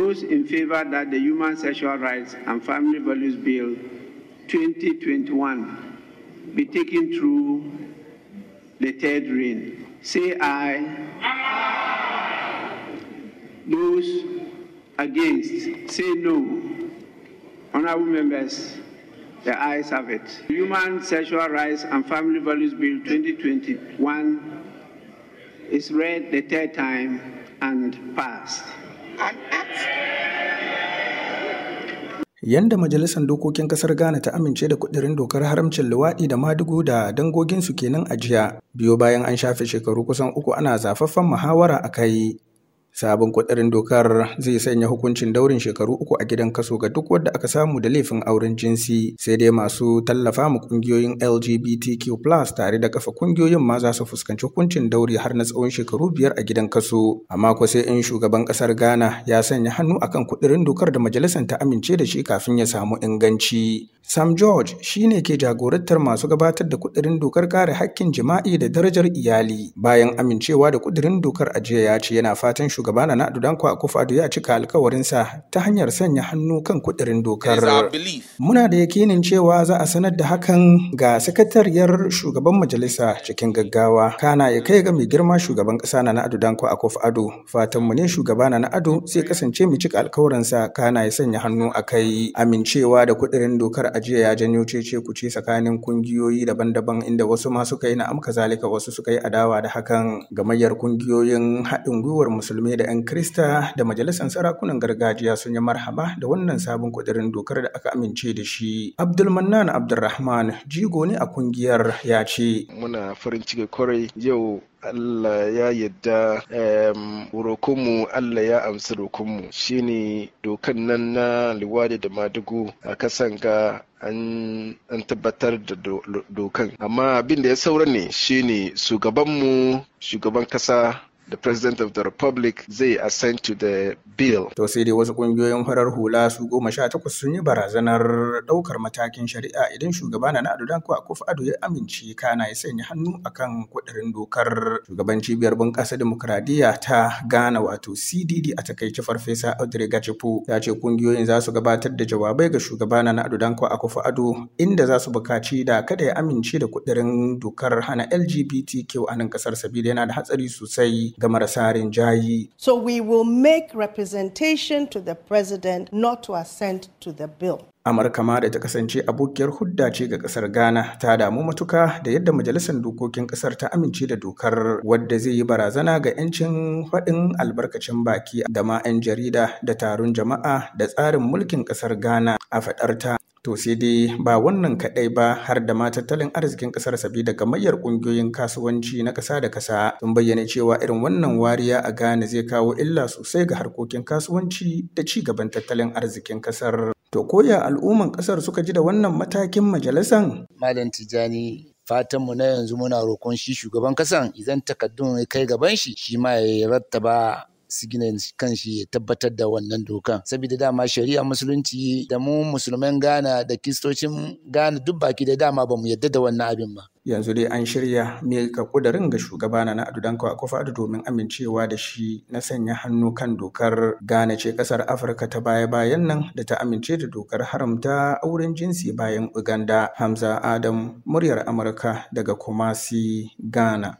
Those in favor that the Human Sexual Rights and Family Values Bill 2021 be taken through the third reading, say aye. Those against, say no. Honorable members, the ayes have it. Human Sexual Rights and Family Values Bill 2021 is read the third time and passed. Yanda Majalisar Dokokin Kasar Ghana ta amince da kudirin dokar haramcin luwaɗi da madugu da dangoginsu kenan a jiya, biyo bayan an shafe shekaru kusan uku ana zafaffen muhawara a kai. Sabon kudirin dokar zai sanya hukuncin daurin shekaru uku a gidan kaso ga duk wadda aka samu da laifin auren jinsi, sai dai masu tallafa mu ƙungiyoyin LGBTQ+ tare da kafa ƙungiyoyin ma za su fuskanci hukuncin dauri har na tsawon shekaru biyar a gidan kaso. Amma ko sai in shugaban ƙasar Ghana ya sanya hannu akan kudirin dokar da majalisar ta amince da shi kafin ya samu inganci. Sam George shi ne ke jagorantar masu gabatar da kudirin dokar kare hakkin jima'i da darajar iyali. Bayan amincewa da kudirin dokar a jiya ya ce yana fatan shugaba na Nadu Danko Akufo-Addo ya cika alkawarinsa ta hanyar sanya hannu kan kudirin dokar. Muna da yakinin cewa za a sanar da hakan ga sakatariyar shugaban majalisa cikin gaggawa. Kana ya kai ga mai girma shugaban kasa na Nadu Danko Akufo-Addo. Fatan mu ne shugaba na Ado zai kasance mai cika alkawarinsa kana ya sanya hannu a kai amincewa da kudirin dokar a jiya ya janyo cece kuce tsakanin kungiyoyi daban-daban inda wasu ma suka yi na'am kazalika wasu suka yi adawa da hakan gamayyar ƙungiyoyin haɗin gwiwar musulmai da 'yan krista da majalisar sarakunan gargajiya sun yi marhaba da wannan sabon kudirin dokar da aka amince da shi. Abdulmannan abdulrahman jigo ne a ƙungiyar ya ce muna farin ciki ƙwarai yau Allah ya yadda rokonmu Allah ya amsa rokonmu. Shine dokan nan na liwadi da madugu a kasan ga an, tabbatar da do, dokan. Amma abin da ya saura ne shine shugabanmu shugaban kasa the president of the republic zai assent to the bill. To sai dai wasu ƙungiyoyin farar hula su goma sha takwas sun yi barazanar ɗaukar matakin shari'a idan shugaba na Ado Danko Akufo-Addo ya amince kana ya sanya hannu akan kudirin dokar shugaban cibiyar bunƙasa dimokuraɗiyya ta Ghana wato CDD a taƙaice farfesa Audrey Gachepo ya ce ƙungiyoyin za su gabatar da jawabai ga shugaba na Ado Danko Akufo-Addo inda za su buƙaci da kada ya amince da kudirin dokar hana LGBTQ a nan ƙasar sabida yana da hatsari sosai ga marasa rinjayi. So we will make representation to the president not to assent to the bill. Amurka ma da ta kasance abokiyar hudda ce ga ƙasar Ghana ta damu matuka da yadda majalisar dokokin ƙasar ta amince da dokar wadda zai yi barazana ga 'yancin faɗin albarkacin baki da ma 'yan jarida da taron jama'a da tsarin mulkin ƙasar Ghana a faɗarta. To sai dai ba wannan kaɗai ba har da ma tattalin arzikin ƙasar sabida gamayyar ƙungiyoyin kasuwanci na ƙasa da ƙasa sun bayyana cewa irin wannan wariya a Ghana zai kawo illa sosai ga harkokin kasuwanci da ci gaban tattalin arzikin ƙasar. To koya al'umman ƙasar suka ji da wannan matakin majalisan? Malam Tijjani fatanmu na yanzu muna roƙon shi shugaban kasan idan takaddun kai gaban shi shi ma ya rattaba sigina kan shi ya tabbatar da wannan dokan. Saboda dama shari'a musulunci da mu musulman Ghana da kistocin Ghana duk baki da dama ba mu yadda da wannan abin ba. Yanzu dai an shirya mika kudarin ga shugaba na Ado Danko Akufo-Addo domin amincewa da shi na sanya hannu kan dokar Ghana ce ƙasar Afirka ta baya-bayan nan da ta amince da dokar haramta auren jinsi bayan Uganda. Hamza Adam muryar Amurka daga Kumasi Ghana.